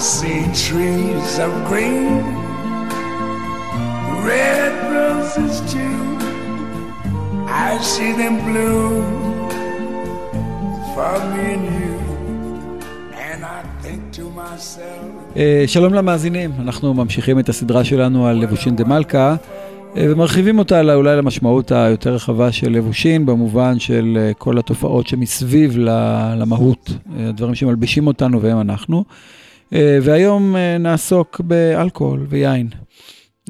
see trees of green, red roses too. I see them bloom for me and you. אה, שלום למאזינים, אנחנו ממשיכים את הסדרה שלנו על לבושין דה מלכה אה, ומרחיבים אותה אולי למשמעות היותר רחבה של לבושין, במובן של אה, כל התופעות שמסביב למהות, הדברים שמלבישים אותנו והם אנחנו. אה, והיום אה, נעסוק באלכוהול ויין.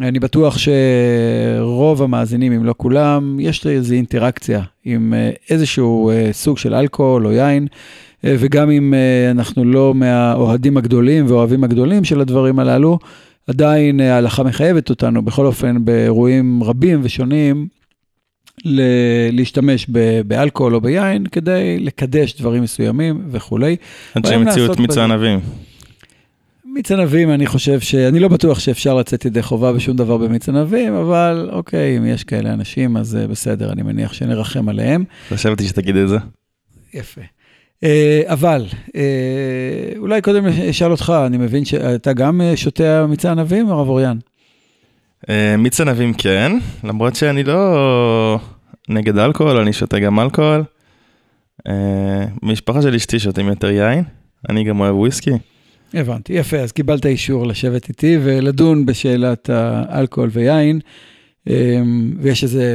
אני בטוח שרוב המאזינים, אם לא כולם, יש איזו אינטראקציה עם אה, איזשהו סוג של אלכוהול או יין, וגם אם אנחנו לא מהאוהדים הגדולים ואוהבים הגדולים של הדברים הללו, עדיין ההלכה מחייבת אותנו, בכל אופן, באירועים רבים ושונים, ל- להשתמש ב- באלכוהול או ביין כדי לקדש דברים מסוימים וכולי. עד שהם המציאו את מיץ. הענבים. מיץ ענבים, אני חושב ש... אני לא בטוח שאפשר לצאת ידי חובה בשום דבר במיץ ענבים, אבל אוקיי, אם יש כאלה אנשים, אז אה, בסדר, אני מניח שנרחם עליהם. חשבתי שתגיד את זה. יפה. אה, אבל, אה, אולי קודם אשאל אותך, אני מבין שאתה גם שותה מיץ ענבים, הרב אוריאן? מיץ ענבים כן, למרות שאני לא נגד אלכוהול, אני שותה גם אלכוהול. משפחה של אשתי שותים יותר יין, אני גם אוהב וויסקי. הבנתי, יפה, אז קיבלת אישור לשבת איתי ולדון בשאלת האלכוהול ויין. אה, ויש איזה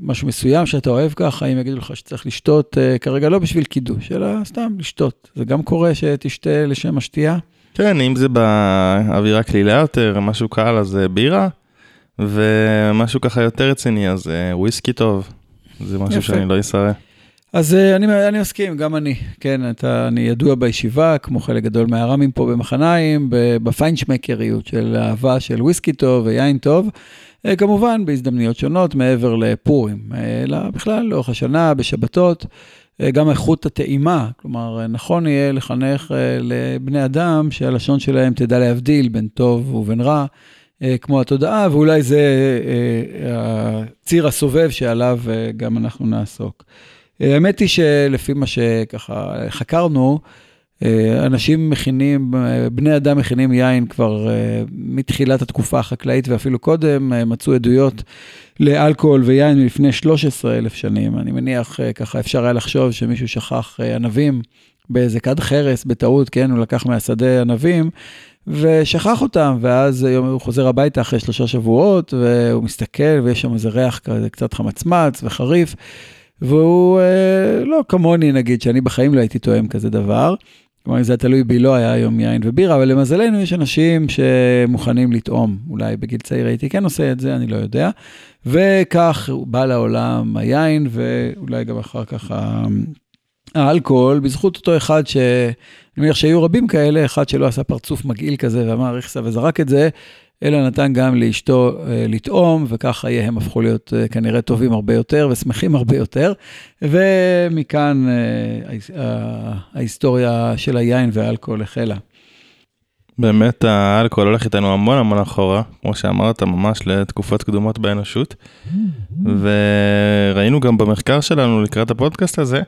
משהו מסוים שאתה אוהב ככה, אם יגידו לך שצריך לשתות, אה, כרגע לא בשביל קידוש, אלא סתם לשתות. זה גם קורה שתשתה לשם השתייה? כן, אם זה באווירה קלילה יותר, משהו קל, אז אה, בירה, ומשהו ככה יותר רציני, אז אה, וויסקי טוב. זה משהו יפה. שאני לא אסרב. אז אה, אני, אני מסכים, גם אני. כן, אתה, אני ידוע בישיבה, כמו חלק גדול מהרמים פה במחניים, בפיינשמקריות של אהבה של וויסקי טוב ויין טוב. אה, כמובן, בהזדמנויות שונות, מעבר לפורים, אה, אלא בכלל, לאורך השנה, בשבתות. גם איכות הטעימה, כלומר, נכון יהיה לחנך לבני אדם שהלשון שלהם תדע להבדיל בין טוב ובין רע, כמו התודעה, ואולי זה הציר הסובב שעליו גם אנחנו נעסוק. אה, האמת היא שלפי מה שככה חקרנו, אה, אנשים מכינים, אה, בני אדם מכינים יין כבר מתחילת התקופה החקלאית ואפילו קודם, מצאו עדויות לאלכוהול ויין מלפני 13 אלף שנים. אני מניח ככה אפשר היה לחשוב שמישהו שכח ענבים באיזה כד חרס בטעות, כן, הוא לקח מהשדה ענבים. ושכח אותם, ואז יום הוא חוזר הביתה אחרי שלושה שבועות, והוא מסתכל, ויש שם איזה ריח כזה קצת חמצמץ וחריף, והוא אה, לא כמוני נגיד, שאני בחיים לא הייתי תואם כזה דבר. כלומר, אם זה היה תלוי בי, לא היה היום יין ובירה, אבל למזלנו יש אנשים שמוכנים לטעום. אולי בגיל צעיר הייתי כן עושה את זה, אני לא יודע. וכך בא לעולם היין, ואולי גם אחר כך האלכוהול, בזכות אותו אחד ש... אני מניח שהיו רבים כאלה, אחד שלא עשה פרצוף מגעיל כזה ואמר איכסה וזרק את זה, אלא נתן גם לאשתו אה, לטעום, וכך חייהם הפכו להיות אה, כנראה טובים הרבה יותר ושמחים הרבה יותר. ומכאן אה, ההיסטוריה של היין והאלכוהול החלה. באמת האלכוהול הולך איתנו המון המון אחורה, כמו שאמרת, ממש לתקופות קדומות באנושות. וראינו גם במחקר שלנו לקראת הפודקאסט הזה,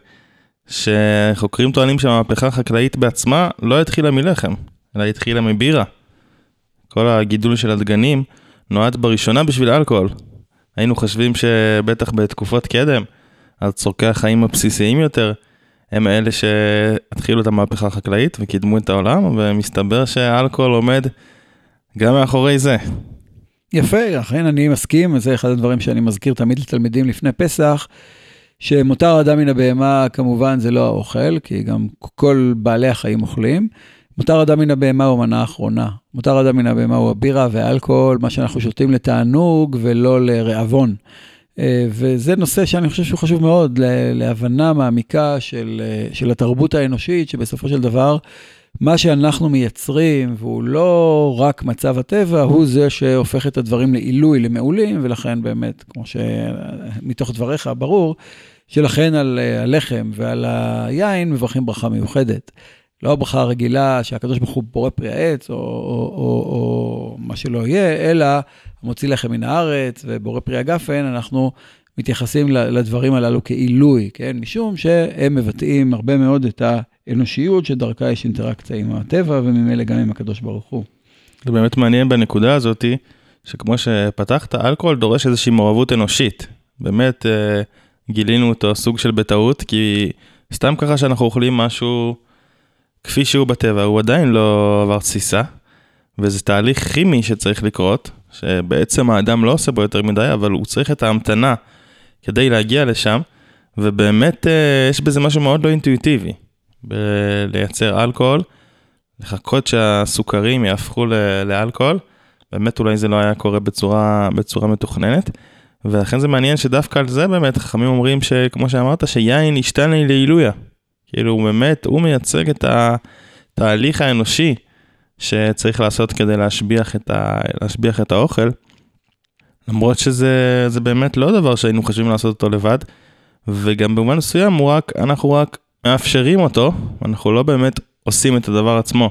שחוקרים טוענים שהמהפכה החקלאית בעצמה לא התחילה מלחם, אלא התחילה מבירה. כל הגידול של הדגנים נועד בראשונה בשביל אלכוהול. היינו חושבים שבטח בתקופות קדם, אז צורכי החיים הבסיסיים יותר, הם אלה שהתחילו את המהפכה החקלאית וקידמו את העולם, ומסתבר שהאלכוהול עומד גם מאחורי זה. יפה, אכן אני מסכים, זה אחד הדברים שאני מזכיר תמיד לתלמידים לפני פסח, שמותר האדם מן הבהמה כמובן זה לא האוכל, כי גם כל בעלי החיים אוכלים. מותר אדם מן הבהמה הוא המנה האחרונה. מותר אדם מן הבהמה הוא הבירה והאלכוהול, מה שאנחנו שותים לתענוג ולא לרעבון. אה, וזה נושא שאני חושב שהוא חשוב מאוד להבנה מעמיקה של, אה, של התרבות האנושית, שבסופו של דבר, מה שאנחנו מייצרים, והוא לא רק מצב הטבע, הוא זה שהופך את הדברים לעילוי, למעולים, ולכן באמת, כמו שמתוך דבריך ברור, שלכן על אה, הלחם ועל היין מברכים ברכה מיוחדת. לא הברכה הרגילה שהקדוש ברוך הוא בורא פרי העץ, או, או, או, או מה שלא יהיה, אלא מוציא לחם מן הארץ ובורא פרי הגפן, אנחנו מתייחסים לדברים הללו כעילוי, כן? משום שהם מבטאים הרבה מאוד את אנושיות שדרכה יש אינטראקציה עם הטבע וממילא גם עם הקדוש ברוך הוא. זה באמת מעניין בנקודה הזאתי, שכמו שפתחת, אלכוהול דורש איזושהי מעורבות אנושית. באמת אה, גילינו אותו סוג של בטעות, כי סתם ככה שאנחנו אוכלים משהו כפי שהוא בטבע, הוא עדיין לא עבר תסיסה, וזה תהליך כימי שצריך לקרות, שבעצם האדם לא עושה בו יותר מדי, אבל הוא צריך את ההמתנה כדי להגיע לשם, ובאמת אה, יש בזה משהו מאוד לא אינטואיטיבי, בלייצר אלכוהול, לחכות שהסוכרים יהפכו לאלכוהול, באמת אולי זה לא היה קורה בצורה, בצורה מתוכננת. ולכן זה מעניין שדווקא על זה באמת חכמים אומרים שכמו שאמרת שיין ישתנה לעילויה. כאילו הוא באמת, הוא מייצג את התהליך האנושי שצריך לעשות כדי להשביח את, ה, להשביח את האוכל. למרות שזה באמת לא דבר שהיינו חושבים לעשות אותו לבד, וגם במובן מסוים רק, אנחנו רק מאפשרים אותו, אנחנו לא באמת עושים את הדבר עצמו.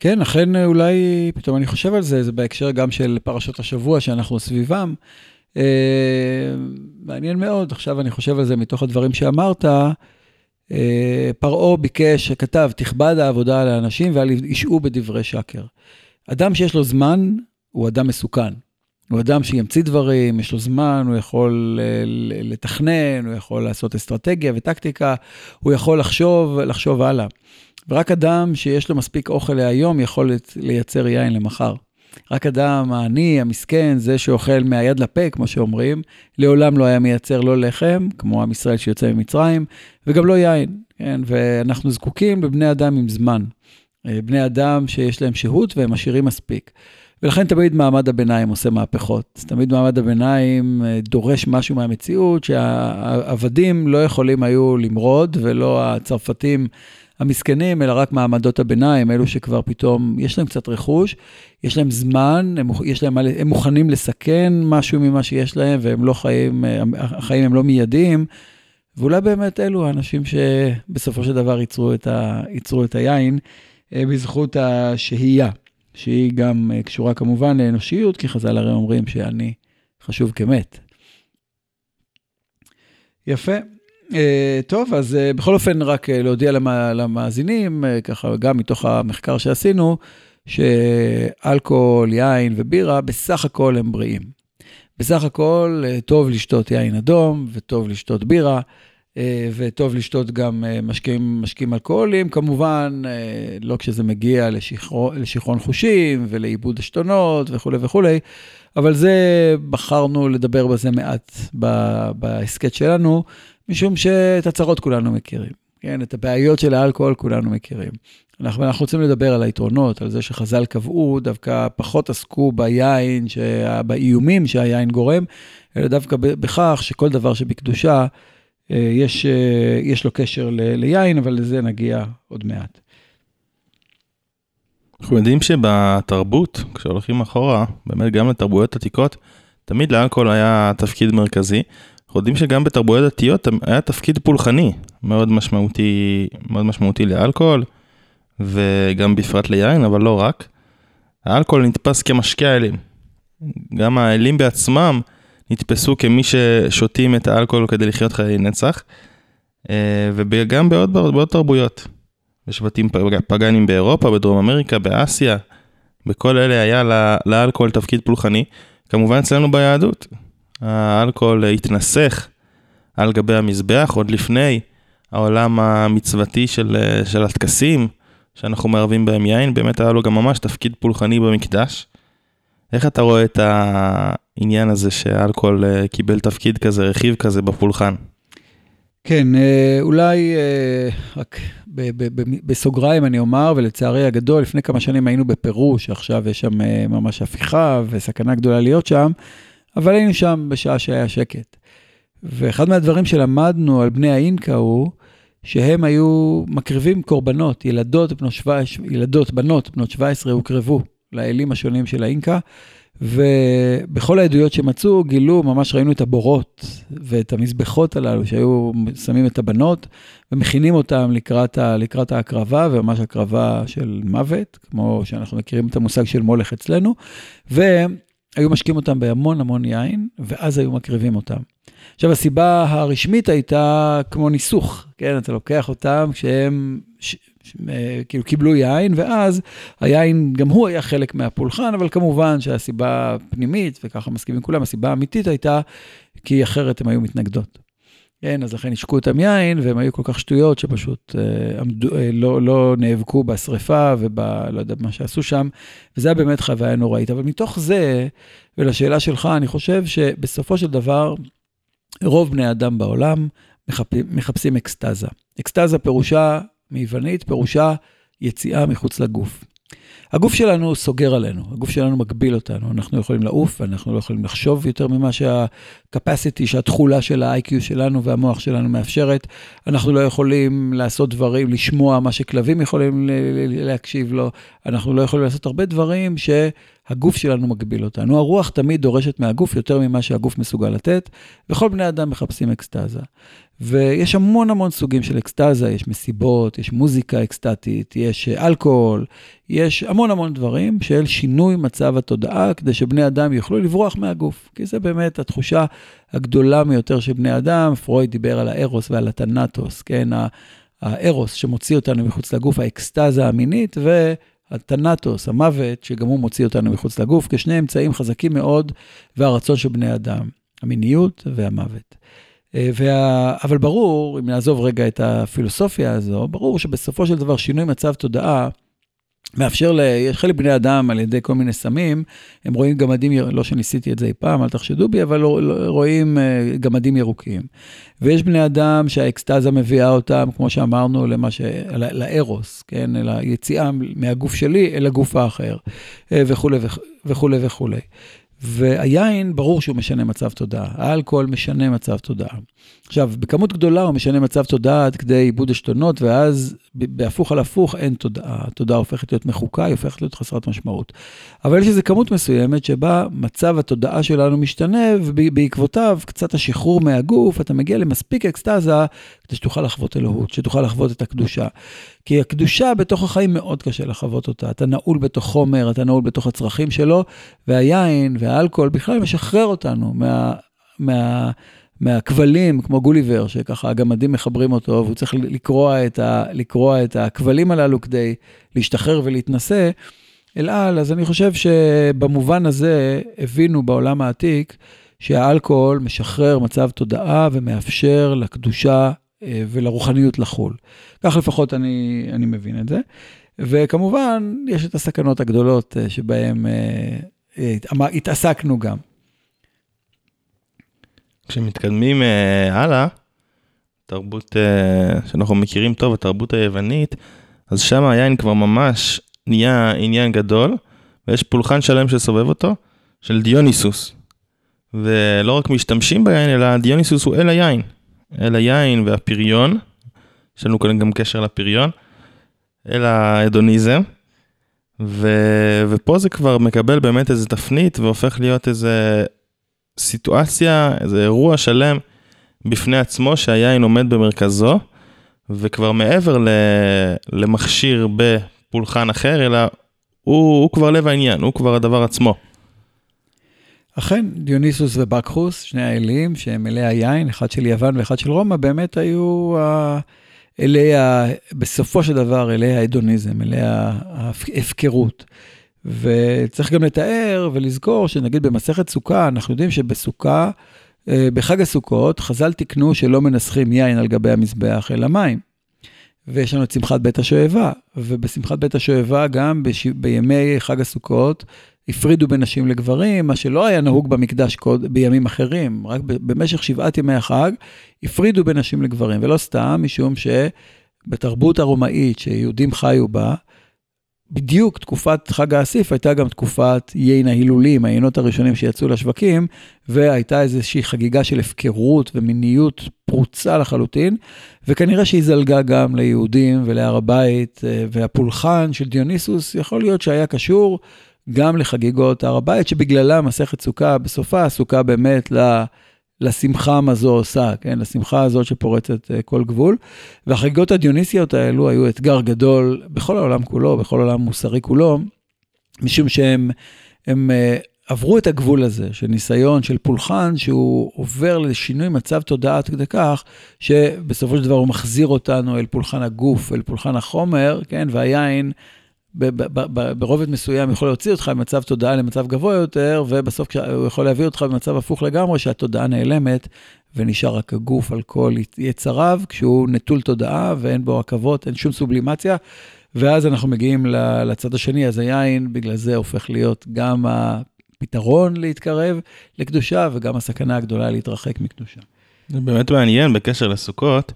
כן, אכן אולי, פתאום אני חושב על זה, זה בהקשר גם של פרשות השבוע שאנחנו סביבם. אה, מעניין מאוד, עכשיו אני חושב על זה מתוך הדברים שאמרת. אה, פרעה ביקש, כתב, תכבד העבודה על האנשים ואל ישעו בדברי שקר. אדם שיש לו זמן, הוא אדם מסוכן. הוא אדם שימציא דברים, יש לו זמן, הוא יכול אה, לתכנן, הוא יכול לעשות אסטרטגיה וטקטיקה, הוא יכול לחשוב, לחשוב הלאה. ורק אדם שיש לו מספיק אוכל להיום יכול לייצר יין למחר. רק אדם העני, המסכן, זה שאוכל מהיד לפה, כמו שאומרים, לעולם לא היה מייצר לא לחם, כמו עם ישראל שיוצא ממצרים, וגם לא יין, כן? ואנחנו זקוקים לבני אדם עם זמן. אה, בני אדם שיש להם שהות והם עשירים מספיק. ולכן תמיד מעמד הביניים עושה מהפכות. תמיד מעמד הביניים אה, דורש משהו מהמציאות שהעבדים לא יכולים היו למרוד, ולא הצרפתים המסכנים, אלא רק מעמדות הביניים, אלו שכבר פתאום יש להם קצת רכוש, יש להם זמן, הם, יש להם, הם מוכנים לסכן משהו ממה שיש להם, והם לא חיים, החיים הם לא מיידיים. ואולי באמת אלו האנשים שבסופו של דבר ייצרו את, ה, ייצרו את היין אה, בזכות השהייה, שהיא גם אה, קשורה כמובן לאנושיות, כי חז"ל הרי אומרים שאני חשוב כמת. יפה. אה, טוב, אז אה, בכל אופן, רק אה, להודיע למאזינים, ככה גם מתוך המחקר שעשינו, שאלכוהול, יין ובירה, בסך הכל הם בריאים. בסך הכל טוב לשתות יין אדום, וטוב לשתות בירה, וטוב לשתות גם משקים, משקים אלכוהוליים, כמובן, לא כשזה מגיע לשיכרון חושים ולעיבוד עשתונות וכולי וכולי, אבל זה, בחרנו לדבר בזה מעט בהסכת שלנו, משום שאת הצרות כולנו מכירים, כן? את הבעיות של האלכוהול כולנו מכירים. אנחנו, אנחנו רוצים לדבר על היתרונות, על זה שחז"ל קבעו, דווקא פחות עסקו ביין, באיומים שהיין גורם, אלא דווקא בכך שכל דבר שבקדושה, אה, יש, אה, יש לו קשר ל, ליין, אבל לזה נגיע עוד מעט. אנחנו יודעים שבתרבות, כשהולכים אחורה, באמת גם לתרבויות עתיקות, תמיד לאלכוהול היה תפקיד מרכזי, אנחנו יודעים שגם בתרבויות דתיות היה תפקיד פולחני מאוד משמעותי, מאוד משמעותי לאלכוהול, וגם בפרט ליין, אבל לא רק. האלכוהול נתפס כמשקה האלים. גם האלים בעצמם נתפסו כמי ששותים את האלכוהול כדי לחיות חיי נצח, אה, וגם בעוד, בעוד תרבויות. בשבטים פגאנים באירופה, בדרום אמריקה, באסיה, בכל אלה היה לאלכוהול תפקיד פולחני. כמובן אצלנו ביהדות, האלכוהול התנסך על גבי המזבח עוד לפני העולם המצוותי של, של הטקסים שאנחנו מערבים בהם יין, באמת היה לו גם ממש תפקיד פולחני במקדש. איך אתה רואה את העניין הזה שהאלכוהול אה, קיבל תפקיד כזה, רכיב כזה בפולחן? כן, אה, אולי אה, רק בסוגריים אני אומר, ולצערי הגדול, לפני כמה שנים היינו בפרו, שעכשיו יש שם ממש הפיכה וסכנה גדולה להיות שם. אבל היינו שם בשעה שהיה שקט. ואחד מהדברים שלמדנו על בני האינקה הוא שהם היו מקריבים קורבנות, ילדות, בנות, 17, ילדות, בנות בנות 17 הוקרבו לאלים השונים של האינקה, ובכל העדויות שמצאו גילו, ממש ראינו את הבורות ואת המזבחות הללו שהיו שמים את הבנות ומכינים אותם לקראת, ה, לקראת ההקרבה, וממש הקרבה של מוות, כמו שאנחנו מכירים את המושג של מולך אצלנו. ו... היו משקים אותם בהמון המון יין, ואז היו מקריבים אותם. עכשיו, הסיבה הרשמית הייתה כמו ניסוך, כן? אתה לוקח אותם כשהם ש, ש, אה, כאילו קיבלו יין, ואז היין, גם הוא היה חלק מהפולחן, אבל כמובן שהסיבה הפנימית, וככה מסכימים כולם, הסיבה האמיתית הייתה כי אחרת הן היו מתנגדות. כן, אז לכן השקו אותם יין, והם היו כל כך שטויות שפשוט אה, עמדו, אה, לא, לא נאבקו בשריפה וב... לא יודע מה שעשו שם, וזה היה באמת חוויה נוראית. אבל מתוך זה, ולשאלה שלך, אני חושב שבסופו של דבר, רוב בני אדם בעולם מחפ... מחפשים אקסטזה. אקסטזה פירושה, מיוונית, פירושה יציאה מחוץ לגוף. הגוף שלנו סוגר עלינו, הגוף שלנו מגביל אותנו, אנחנו יכולים לעוף ואנחנו לא יכולים לחשוב יותר ממה שה-capacity, שהתכולה של ה-IQ שלנו והמוח שלנו מאפשרת. אנחנו לא יכולים לעשות דברים, לשמוע מה שכלבים יכולים להקשיב לו, אנחנו לא יכולים לעשות הרבה דברים שהגוף שלנו מגביל אותנו. הרוח תמיד דורשת מהגוף יותר ממה שהגוף מסוגל לתת, וכל בני אדם מחפשים אקסטזה. ויש המון המון סוגים של אקסטזה, יש מסיבות, יש מוזיקה אקסטטית, יש אלכוהול, יש המון המון דברים של שינוי מצב התודעה, כדי שבני אדם יוכלו לברוח מהגוף. כי זה באמת התחושה הגדולה מיותר של בני אדם. פרויד דיבר על הארוס ועל הטנטוס, כן? הארוס שמוציא אותנו מחוץ לגוף, האקסטזה המינית, והטנטוס, המוות, שגם הוא מוציא אותנו מחוץ לגוף, כשני אמצעים חזקים מאוד, והרצון של בני אדם, המיניות והמוות. אה, וה... אבל ברור, אם נעזוב רגע את הפילוסופיה הזו, ברור שבסופו של דבר שינוי מצב תודעה מאפשר ל... יש חלק בני אדם על ידי כל מיני סמים, הם רואים גמדים, לא שניסיתי את זה אי פעם, אל תחשדו בי, אבל לא, לא, רואים אה, גמדים ירוקים. ויש בני אדם שהאקסטזה מביאה אותם, כמו שאמרנו, למה ש... לארוס, כן? ליציאה מהגוף שלי אל הגוף האחר, אה, וכולי וכולי וכולי. והיין, ברור שהוא משנה מצב תודעה, האלכוהול משנה מצב תודעה. עכשיו, בכמות גדולה הוא משנה מצב תודעה עד כדי עיבוד עשתונות, ואז בהפוך על הפוך אין תודעה. התודעה הופכת להיות מחוקה, היא הופכת להיות חסרת משמעות. אבל יש איזו כמות מסוימת שבה מצב התודעה שלנו משתנה, ובעקבותיו קצת השחרור מהגוף, אתה מגיע למספיק אקסטזה כדי שתוכל לחוות אלוהות, שתוכל לחוות את הקדושה. כי הקדושה בתוך החיים מאוד קשה לחוות אותה. אתה נעול בתוך חומר, אתה נעול בתוך הצרכים שלו, והיין והאלכוהול בכלל משחרר אותנו מה... מה מהכבלים, כמו גוליבר, שככה הגמדים מחברים אותו, והוא צריך לקרוע את, ה, לקרוע את הכבלים הללו כדי להשתחרר ולהתנשא אל על. אז אני חושב שבמובן הזה הבינו בעולם העתיק שהאלכוהול משחרר מצב תודעה ומאפשר לקדושה ולרוחניות לחול. כך לפחות אני, אני מבין את זה. וכמובן, יש את הסכנות הגדולות אה, שבהן אה, התעסקנו גם. כשמתקדמים uh, הלאה, תרבות uh, שאנחנו מכירים טוב, התרבות היוונית, אז שם היין כבר ממש נהיה עניין גדול, ויש פולחן שלם שסובב אותו, של דיוניסוס. ולא רק משתמשים ביין, אלא דיוניסוס הוא אל היין. אל היין והפריון, יש לנו כאן גם קשר לפריון, אל ההדוניזם. ו... ופה זה כבר מקבל באמת איזה תפנית והופך להיות איזה סיטואציה, איזה אירוע שלם בפני עצמו שהיין עומד במרכזו, וכבר מעבר ל, למכשיר בפולחן אחר, אלא הוא, הוא כבר לב העניין, הוא כבר הדבר עצמו. אכן, דיוניסוס ובקחוס, שני האלים שהם אלי היין, אחד של יוון ואחד של רומא, באמת היו אלי. בסופו של דבר, אלי ההדוניזם, אלי ההפקרות. וצריך גם לתאר ולזכור שנגיד במסכת סוכה, אנחנו יודעים שבסוכה, אה, בחג הסוכות, חז"ל תיקנו שלא מנסחים יין על גבי המזבח, אלא מים. ויש לנו את שמחת בית השואבה, ובשמחת בית השואבה גם בש... בימי חג הסוכות הפרידו בין נשים לגברים, מה שלא היה נהוג במקדש קוד, בימים אחרים, רק במשך שבעת ימי החג הפרידו בין נשים לגברים, ולא סתם, משום שבתרבות הרומאית שיהודים חיו בה, בדיוק תקופת חג האסיף הייתה גם תקופת יין ההילולים, היינות הראשונים שיצאו לשווקים, והייתה איזושהי חגיגה של הפקרות ומיניות פרוצה לחלוטין, וכנראה שהיא זלגה גם ליהודים ולהר הבית, אה, והפולחן של דיוניסוס יכול להיות שהיה קשור גם לחגיגות הר הבית, שבגללה מסכת סוכה בסופה עסוקה באמת ל... לשמחה מה זו עושה, כן? לשמחה הזאת שפורצת אה, כל גבול. והחגיגות הדיוניסיות האלו היו אתגר גדול בכל העולם כולו, בכל העולם המוסרי כולו, משום שהם הם, אה, עברו את הגבול הזה של ניסיון של פולחן, שהוא עובר לשינוי מצב תודעה עד כדי כך, שבסופו של דבר הוא מחזיר אותנו אל פולחן הגוף, אל פולחן החומר, כן, והיין ברובד מסוים יכול להוציא אותך ממצב תודעה למצב גבוה יותר, ובסוף הוא יכול להביא אותך במצב הפוך לגמרי, שהתודעה נעלמת, ונשאר רק הגוף על כל יצריו, כשהוא נטול תודעה ואין בו עכבות, אין שום סובלימציה. ואז אנחנו מגיעים לצד השני, אז היין בגלל זה הופך להיות גם הפתרון להתקרב לקדושה, וגם הסכנה הגדולה להתרחק מקדושה. זה באמת מעניין בקשר לסוכות,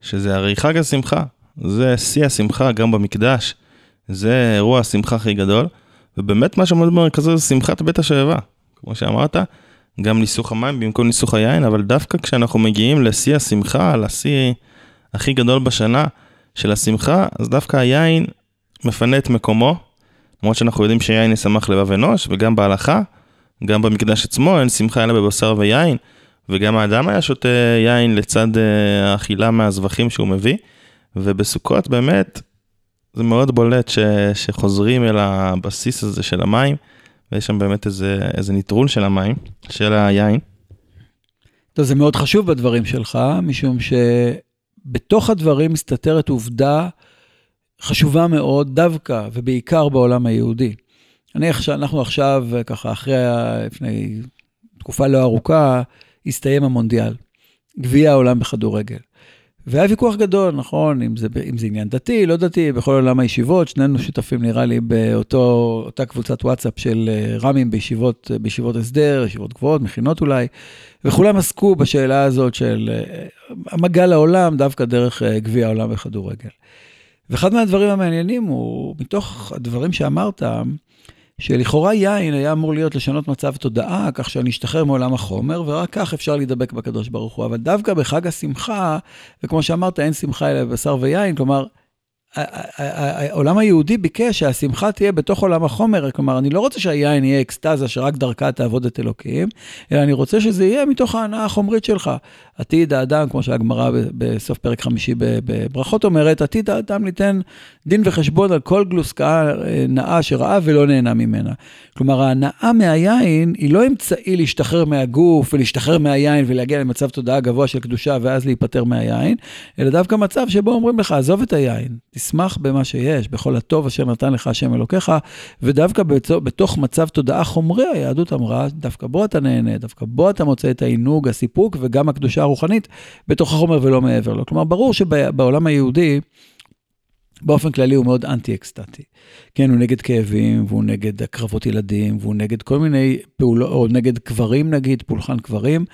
שזה הרי חג השמחה, זה שיא השמחה גם במקדש. זה אירוע השמחה הכי גדול, ובאמת מה שעומד במרכזו זה שמחת בית השואבה, כמו שאמרת, גם ניסוך המים במקום ניסוך היין, אבל דווקא כשאנחנו מגיעים לשיא השמחה, לשיא הכי גדול בשנה של השמחה, אז דווקא היין מפנה את מקומו, למרות שאנחנו יודעים שיין ישמח לבב אנוש, וגם בהלכה, גם במקדש עצמו אין שמחה אלא בבשר ויין, וגם האדם היה שותה יין לצד אה, האכילה מהזבחים שהוא מביא, ובסוכות באמת זה מאוד בולט ש, שחוזרים אל הבסיס הזה של המים, ויש שם באמת איזה, איזה ניטרול של המים, של היין. טוב, זה מאוד חשוב בדברים שלך, משום שבתוך הדברים מסתתרת עובדה חשובה מאוד, דווקא ובעיקר בעולם היהודי. אני, אנחנו עכשיו, ככה, אחרי, לפני תקופה לא ארוכה, הסתיים המונדיאל, גביע העולם בכדורגל. והיה ויכוח גדול, נכון, אם זה, אם זה עניין דתי, לא דתי, בכל עולם הישיבות, שנינו שותפים נראה לי באותה קבוצת וואטסאפ של אה, רמים בישיבות, בישיבות הסדר, ישיבות גבוהות, מכינות אולי, וכולם עסקו בשאלה הזאת של אה, המגע לעולם דווקא דרך אה, גביע העולם בכדורגל. ואחד מהדברים המעניינים הוא, מתוך הדברים שאמרת, שלכאורה יין היה אמור להיות לשנות מצב תודעה, כך שאני אשתחרר מעולם החומר, ורק כך אפשר להידבק בקדוש ברוך הוא. אבל דווקא בחג השמחה, וכמו שאמרת, אין שמחה אלא בבשר ויין, כלומר, העולם היהודי ביקש שהשמחה תהיה בתוך עולם החומר, כלומר, אני לא רוצה שהיין יהיה אקסטזה שרק דרכה תעבוד את אלוקים, אלא אני רוצה שזה יהיה מתוך ההנאה החומרית שלך. עתיד האדם, כמו שהגמרא בסוף פרק חמישי בברכות אומרת, עתיד האדם ליתן דין וחשבון על כל גלוסקה אה, נאה שראה ולא נהנה ממנה. כלומר, ההנאה מהיין היא לא אמצעי להשתחרר מהגוף ולהשתחרר מהיין ולהגיע למצב תודעה גבוה של קדושה ואז להיפטר מהיין, אלא דווקא מצב שבו אומרים לך, עזוב את היין, תשמח במה שיש, בכל הטוב אשר נתן לך השם אלוקיך, ודווקא בתוך מצב תודעה חומרי, היהדות אמרה, דווקא בו אתה נהנה, דווקא בו אתה מוצא את העינוג, הסיפוק וגם הקדושה הרוחנית בתוך החומר ולא מעבר לו. כלומר, ברור שבעולם היהודי, באופן כללי הוא מאוד אנטי-אקסטטי. כן, הוא נגד כאבים, והוא נגד הקרבות ילדים, והוא נגד כל מיני פעולות, או נגד קברים נגיד, פולחן קברים.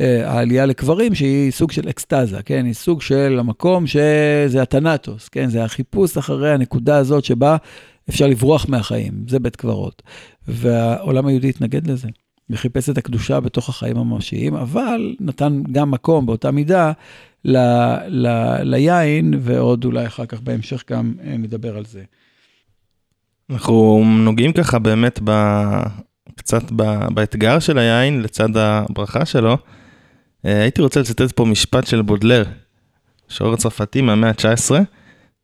אה, העלייה לקברים שהיא סוג של אקסטזה, כן, היא סוג של המקום שזה התנטוס, כן, זה החיפוש אחרי הנקודה הזאת שבה אפשר לברוח מהחיים, זה בית קברות. והעולם היהודי התנגד לזה. וחיפש את הקדושה בתוך החיים הממשיים, אבל נתן גם מקום באותה מידה ל, ל, ליין, ועוד אולי אחר כך בהמשך גם אה, נדבר על זה. אנחנו נוגעים ככה באמת ב... קצת ב... באתגר של היין לצד הברכה שלו. אה, הייתי רוצה לצטט פה משפט של בודלר, שוער הצרפתי מהמאה ה-19.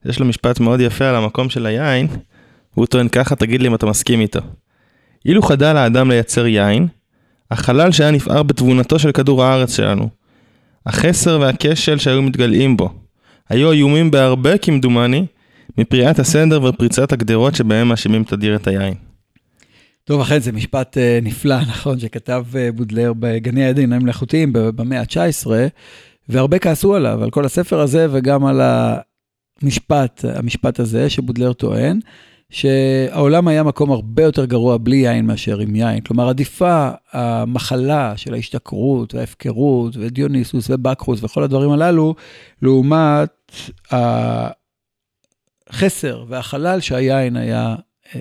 יש לו משפט מאוד יפה על המקום של היין, הוא טוען ככה, תגיד לי אם אתה מסכים איתו. אילו חדל האדם לייצר יין, החלל שהיה נפער בתבונתו של כדור הארץ שלנו, החסר והכשל שהיו מתגלעים בו, היו איומים בהרבה כמדומני, מפריעת הסדר ופריצת הגדרות שבהם מאשימים תדיר את היין. טוב, אכן זה משפט uh, נפלא, נכון, שכתב uh, בודלר בגני העדין המלאכותיים במאה ה-19, והרבה כעסו עליו, על כל הספר הזה וגם על המשפט, המשפט הזה שבודלר טוען. שהעולם היה מקום הרבה יותר גרוע בלי יין מאשר עם יין. כלומר, עדיפה המחלה של ההשתכרות וההפקרות ודיוניסוס ובקחוס וכל הדברים הללו, לעומת החסר והחלל שהיין היה,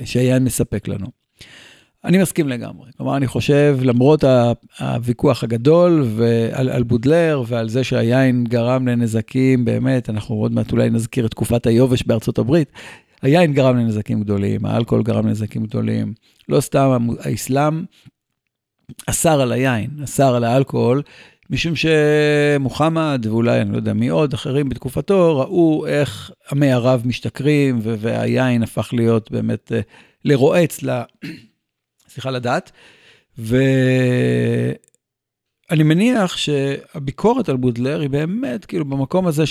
שהיין מספק לנו. אני מסכים לגמרי. כלומר, אני חושב, למרות הוויכוח הגדול ועל, על בודלר ועל זה שהיין גרם לנזקים, באמת, אנחנו עוד מעט אולי נזכיר את תקופת היובש בארצות הברית, היין גרם לנזקים גדולים, האלכוהול גרם לנזקים גדולים. לא סתם האסלאם אסר על היין, אסר על האלכוהול, משום שמוחמד, ואולי אני לא יודע מי עוד, אחרים בתקופתו, ראו איך עמי ערב משתכרים, והיין הפך להיות באמת אה, לרועץ, ל... סליחה, לדת. ואני מניח שהביקורת על בודלר היא באמת כאילו במקום הזה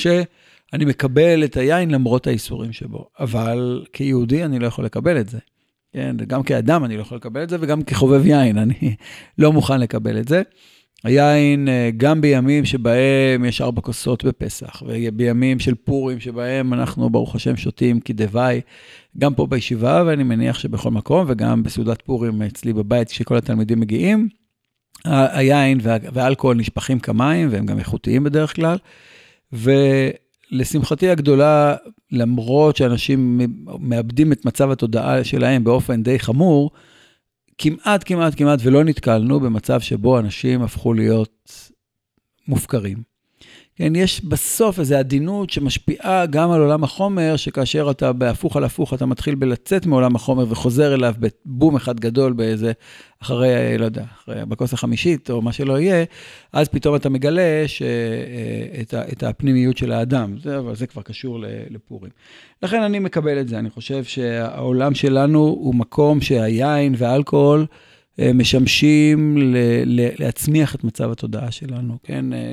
שאני מקבל את היין למרות האיסורים שבו, אבל כיהודי אני לא יכול לקבל את זה. כן, גם כאדם אני לא יכול לקבל את זה, וגם כחובב יין אני לא מוכן לקבל את זה. היין, אה, גם בימים שבהם יש ארבע כוסות בפסח, ובימים של פורים שבהם אנחנו, ברוך השם, שותים כדווי, גם פה בישיבה, ואני מניח שבכל מקום, וגם בסעודת פורים אצלי בבית, כשכל התלמידים מגיעים, היין והאלכוהול נשפכים כמים, והם גם איכותיים בדרך כלל. ולשמחתי הגדולה, למרות שאנשים מאבדים את מצב התודעה שלהם באופן די חמור, כמעט, כמעט, כמעט ולא נתקלנו במצב שבו אנשים הפכו להיות מופקרים. כן, יש בסוף איזו עדינות שמשפיעה גם על עולם החומר, שכאשר אתה בהפוך על הפוך, אתה מתחיל בלצאת מעולם החומר וחוזר אליו בבום אחד גדול באיזה, אחרי, לא יודע, אחרי, בכוס החמישית או מה שלא יהיה, אז פתאום אתה מגלה שאת, אה, את הפנימיות של האדם, זה, אבל זה כבר קשור לפורים. לכן אני מקבל את זה, אני חושב שהעולם שלנו הוא מקום שהיין והאלכוהול, אה, משמשים להצמיח את מצב התודעה שלנו, כן? אה,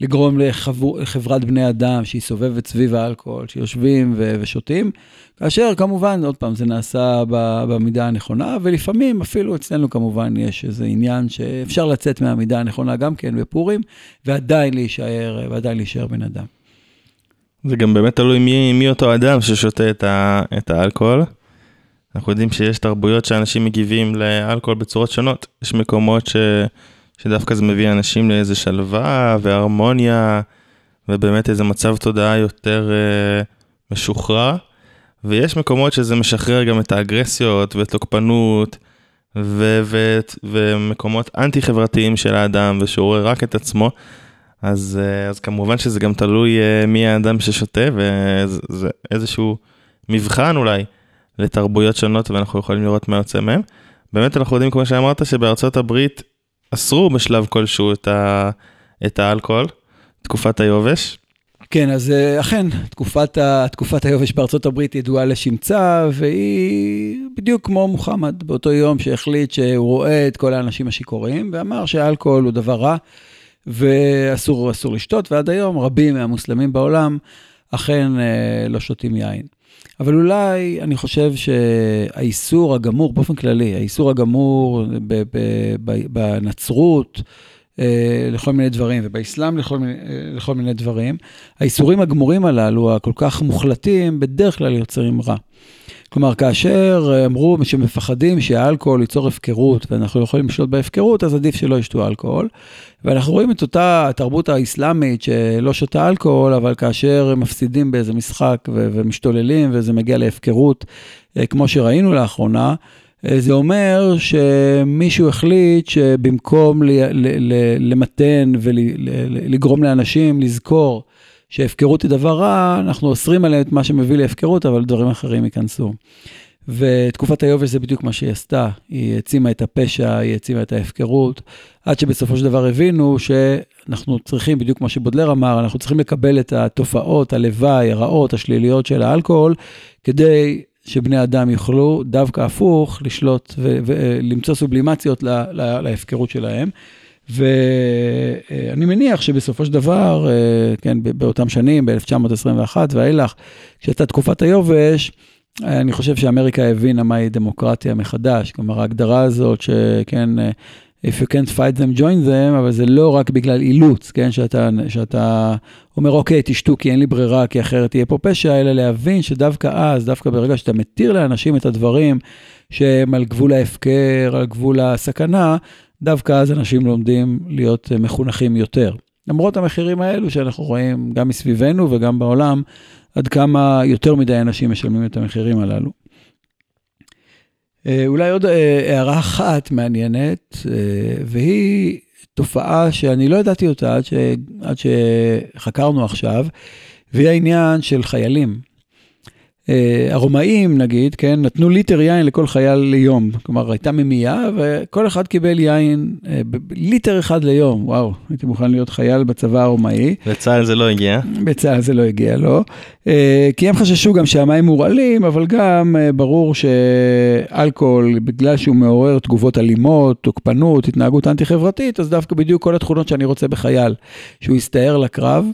לגרום לחברת בני אדם שהיא סובבת סביב האלכוהול, שיושבים ושותים, כאשר כמובן, עוד פעם, זה נעשה במידה הנכונה, ולפעמים אפילו אצלנו כמובן יש איזה עניין שאפשר לצאת מהמידה הנכונה גם כן בפורים, ועדיין להישאר, ועדיין להישאר בן אדם. זה גם באמת תלוי מי, מי אותו אדם ששותה את, ה, את האלכוהול. אנחנו יודעים שיש תרבויות שאנשים מגיבים לאלכוהול בצורות שונות. יש מקומות ש... שדווקא זה מביא אנשים לאיזה שלווה והרמוניה, ובאמת איזה מצב תודעה יותר uh, משוחרר. ויש מקומות שזה משחרר גם את האגרסיות ותוקפנות, ו- ו- ומקומות אנטי חברתיים של האדם, ושהוא רואה רק את עצמו. אז, uh, אז כמובן שזה גם תלוי uh, מי האדם ששותה, וזה איזשהו מבחן אולי. לתרבויות שונות ואנחנו יכולים לראות מה יוצא מהם. באמת אנחנו יודעים, כמו שאמרת, שבארצות הברית אסרו בשלב כלשהו את, ה... את האלכוהול, תקופת היובש. כן, אז אה, אכן, תקופת, ה, תקופת היובש בארצות הברית ידועה לשמצה, והיא בדיוק כמו מוחמד, באותו יום שהחליט שהוא רואה את כל האנשים השיכורים, ואמר שהאלכוהול הוא דבר רע, ואסור לשתות, ועד היום רבים מהמוסלמים בעולם אכן אה, לא שותים יין. אבל אולי אני חושב שהאיסור הגמור, באופן כללי, האיסור הגמור בנצרות, אה, לכל מיני דברים, ובאסלאם לכל מיני, אה, לכל מיני דברים, האיסורים הגמורים הללו, הכל כך מוחלטים, בדרך כלל יוצרים רע. כלומר, כאשר אמרו שמפחדים שהאלכוהול ייצור הפקרות ואנחנו יכולים לשלוט בהפקרות, אז עדיף שלא ישתו אלכוהול. ואנחנו רואים את אותה התרבות האסלאמית שלא שותה אלכוהול, אבל כאשר הם מפסידים באיזה משחק ו- ומשתוללים וזה מגיע להפקרות, אה, כמו שראינו לאחרונה, אה, זה אומר שמישהו החליט שבמקום למתן ולגרום לאנשים לזכור שהפקרות היא דבר רע, אנחנו אוסרים עליהם את מה שמביא להפקרות, אבל דברים אחרים ייכנסו. ותקופת היובש זה בדיוק מה שהיא עשתה, היא העצימה את הפשע, היא העצימה את ההפקרות, עד שבסופו של דבר הבינו שאנחנו צריכים, בדיוק כמו שבודלר אמר, אנחנו צריכים לקבל את התופעות, הלוואי, הרעות, השליליות של האלכוהול, כדי שבני אדם יוכלו דווקא הפוך לשלוט ולמצוא סובלימציות להפקרות שלהם. ואני מניח שבסופו של דבר, אה, כן, באותם שנים, ב-1921 ואילך, כשהייתה תקופת היובש, אני חושב שאמריקה הבינה מהי דמוקרטיה מחדש. כלומר, ההגדרה הזאת שכן, אה, If you can't fight them, join them, אבל זה לא רק בגלל אילוץ, כן, שאתה, שאתה אומר, אוקיי, תשתו כי אין לי ברירה, כי אחרת יהיה פה פשע, אלא להבין שדווקא אז, דווקא ברגע שאתה מתיר לאנשים את הדברים שהם על גבול ההפקר, על גבול הסכנה, דווקא אז אנשים לומדים להיות אה, מחונכים יותר. למרות המחירים האלו שאנחנו רואים גם מסביבנו וגם בעולם, עד כמה יותר מדי אנשים משלמים את המחירים הללו. אה, אולי עוד אה, הערה אחת מעניינת, והיא תופעה שאני לא ידעתי אותה עד, ש... עד שחקרנו עכשיו, והיא העניין של חיילים. אה, הרומאים נגיד, כן, נתנו ליטר יין לכל חייל ליום. כלומר, הייתה ממייה וכל אחד קיבל יין, אה, ליטר אחד ליום. וואו, הייתי מוכן להיות חייל בצבא הרומאי. לצה"ל זה לא הגיע. בצה"ל זה לא הגיע, לא. כי הם חששו גם שהמים מורעלים, אבל גם ברור שאלכוהול, בגלל שהוא מעורר תגובות אלימות, תוקפנות, התנהגות אנטי-חברתית, אז דווקא בדיוק כל התכונות שאני רוצה בחייל, שהוא יסתער לקרב.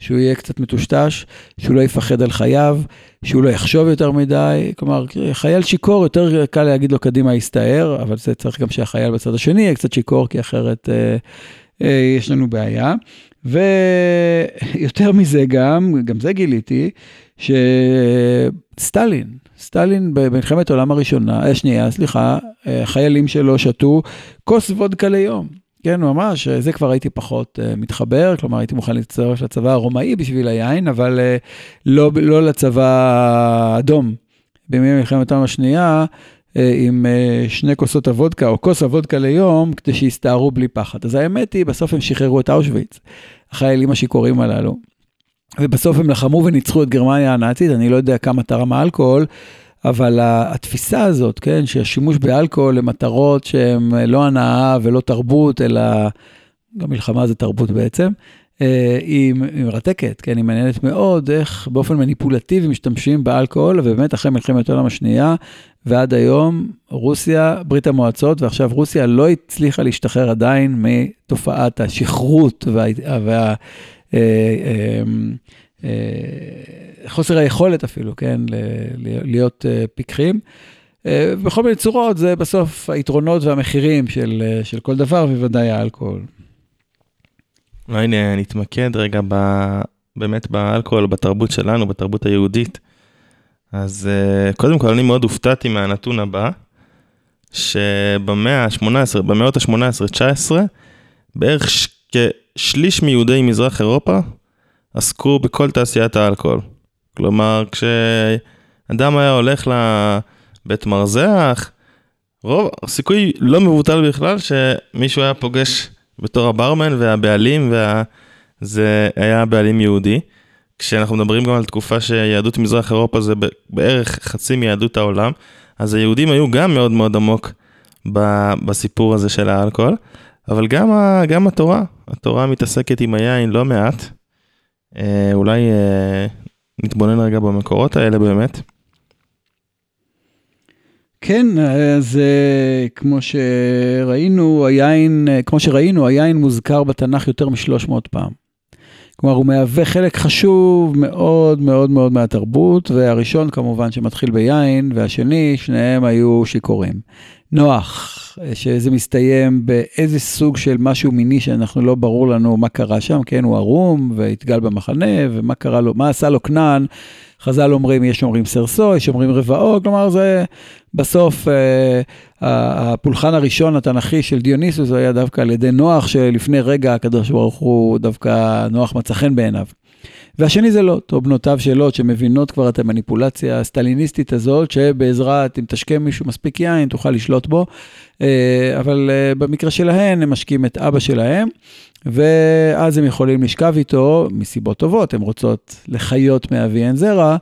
שהוא יהיה קצת מטושטש, שהוא לא יפחד על חייו, שהוא לא יחשוב יותר מדי. כלומר, חייל שיכור, יותר קל להגיד לו קדימה יסתער, אבל זה צריך גם שהחייל בצד השני יהיה קצת שיכור, כי אחרת אה, אה, יש לנו בעיה. ויותר מזה גם, גם זה גיליתי, שסטלין, סטלין במלחמת העולם הראשונה, השנייה, אה, סליחה, אה, חיילים שלו שתו כוס וודקה ליום. כן, ממש, זה כבר הייתי פחות uh, מתחבר, כלומר הייתי מוכן להצטרף לצבא הרומאי בשביל היין, אבל uh, לא, לא לצבא האדום. בימי מלחמת העולם השנייה, uh, עם uh, שני כוסות הוודקה או כוס הוודקה ליום, כדי שיסתערו בלי פחד. אז האמת היא, בסוף הם שחררו את אושוויץ, החיילים השיכורים הללו. ובסוף הם לחמו וניצחו את גרמניה הנאצית, אני לא יודע כמה תרם האלכוהול, אבל התפיסה הזאת, כן, שהשימוש באלכוהול למטרות שהן לא הנאה ולא תרבות, אלא גם מלחמה זה תרבות בעצם, אה, היא מרתקת, כן, היא מעניינת מאוד איך באופן מניפולטיבי משתמשים באלכוהול, ובאמת אחרי מלחמת העולם השנייה ועד היום, רוסיה, ברית המועצות, ועכשיו רוסיה לא הצליחה להשתחרר עדיין מתופעת השכרות וה... וה אה, אה, אה, חוסר היכולת אפילו, כן, להיות אה, פיקחים. אה, בכל מיני צורות, זה בסוף היתרונות והמחירים של, של כל דבר, ובוודאי האלכוהול. אולי נתמקד רגע ב, באמת באלכוהול, בתרבות שלנו, בתרבות היהודית. אז קודם כל, אני מאוד הופתעתי מהנתון הבא, שבמאה ה-18, במאות ה-18-19, בערך כשליש מיהודי מזרח אירופה עסקו בכל תעשיית האלכוהול. כלומר, כשאדם היה הולך לבית מרזח, רוב, סיכוי לא מבוטל בכלל שמישהו היה פוגש בתור הברמן והבעלים, וזה היה בעלים יהודי. כשאנחנו מדברים גם על תקופה שיהדות מזרח אירופה זה בערך חצי מיהדות העולם, אז היהודים היו גם מאוד מאוד עמוק בסיפור הזה של האלכוהול, אבל גם, גם התורה, התורה מתעסקת עם היין לא מעט, אולי אה, נתבונן רגע במקורות האלה באמת. כן, אז אה, כמו שראינו, היין, כמו שראינו, היין מוזכר בתנ"ך יותר מ-300 פעם. כלומר, הוא מהווה חלק חשוב מאוד מאוד מאוד מהתרבות, והראשון כמובן שמתחיל ביין, והשני, שניהם היו שיכורים. נוח, שזה מסתיים באיזה סוג של משהו מיני שאנחנו לא ברור לנו מה קרה שם, כן, הוא ערום והתגל במחנה, ומה קרה לו, מה עשה לו כנען. חז"ל אומרים, יש אומרים סרסו, יש אומרים רבעו, כלומר זה בסוף אה, הפולחן הראשון התנ"כי של דיוניסוס היה דווקא על ידי נוח, שלפני רגע הקדוש ברוך הוא דווקא נוח מצא חן בעיניו. והשני זה לוט, או בנותיו של לוט, שמבינות כבר את המניפולציה הסטליניסטית הזאת, שבעזרת, אם תשקה מישהו מספיק יין, תוכל לשלוט בו. אה, אבל אה, במקרה שלהן, הם משקים את אבא שלהם, ואז הם יכולים לשכב איתו מסיבות טובות, הן רוצות לחיות מאבי אין זרע,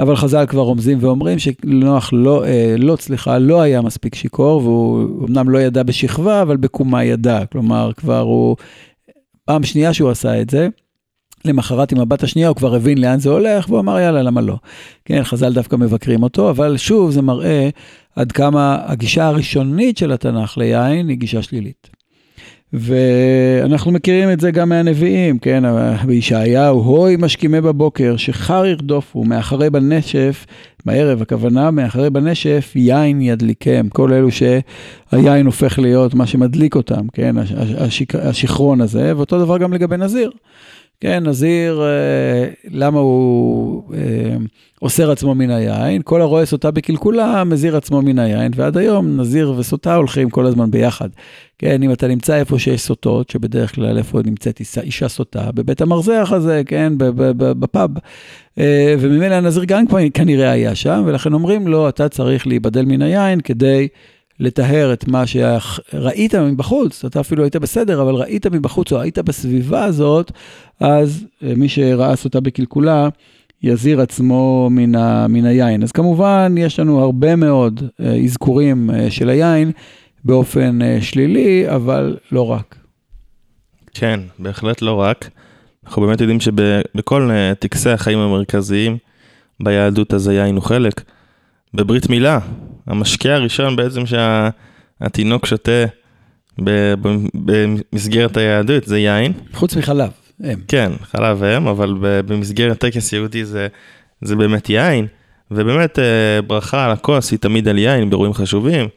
אבל חז"ל כבר רומזים ואומרים שנוח לא, לא, סליחה, לא היה מספיק שיכור, והוא אמנם לא ידע בשכבה, אבל בקומה ידע. כלומר, כבר הוא, פעם שנייה שהוא עשה את זה, למחרת עם הבת השנייה הוא כבר הבין לאן זה הולך, והוא אמר יאללה, למה לא? כן, חז"ל דווקא מבקרים אותו, אבל שוב זה מראה עד כמה הגישה הראשונית של התנ"ך ליין היא גישה שלילית. ואנחנו מכירים את זה גם מהנביאים, כן, בישעיהו, הוי משכימי בבוקר, שחר ירדופו, מאחרי בנשף, בערב הכוונה, מאחרי בנשף, יין ידליקם, כל אלו שהיין הופך להיות מה שמדליק אותם, כן, השכרון הזה, ואותו דבר גם לגבי נזיר. כן, נזיר, אה, למה הוא אה, אוסר עצמו מן היין? כל הרואה סוטה בקלקולה, מזיר עצמו מן היין, ועד היום נזיר וסוטה הולכים כל הזמן ביחד. כן, אם אתה נמצא איפה שיש סוטות, שבדרך כלל איפה נמצאת אישה, אישה סוטה, בבית המרזח הזה, כן, בפאב. אה, וממילא הנזיר גם כנראה היה שם, ולכן אומרים לו, אתה צריך להיבדל מן היין כדי... לטהר את מה שראית מבחוץ, אתה אפילו היית בסדר, אבל ראית מבחוץ או היית בסביבה הזאת, אז אה, מי שראה סוטה בקלקולה, יזיר עצמו מן, ה, מן היין. אז כמובן, יש לנו הרבה מאוד אה, אזכורים אה, של היין באופן שלילי, אבל לא רק. כן, בהחלט לא רק. אנחנו באמת יודעים שבכל טקסי החיים המרכזיים ביהדות אז היין הוא חלק. בברית מילה, המשקה הראשון בעצם שהתינוק שותה במסגרת היהדות זה יין. חוץ מחלב, אם. כן, חלב אם, אבל במסגרת טקס יהודי זה, זה באמת יין. ובאמת אה, ברכה על הכוס היא תמיד על יין באירועים חשובים,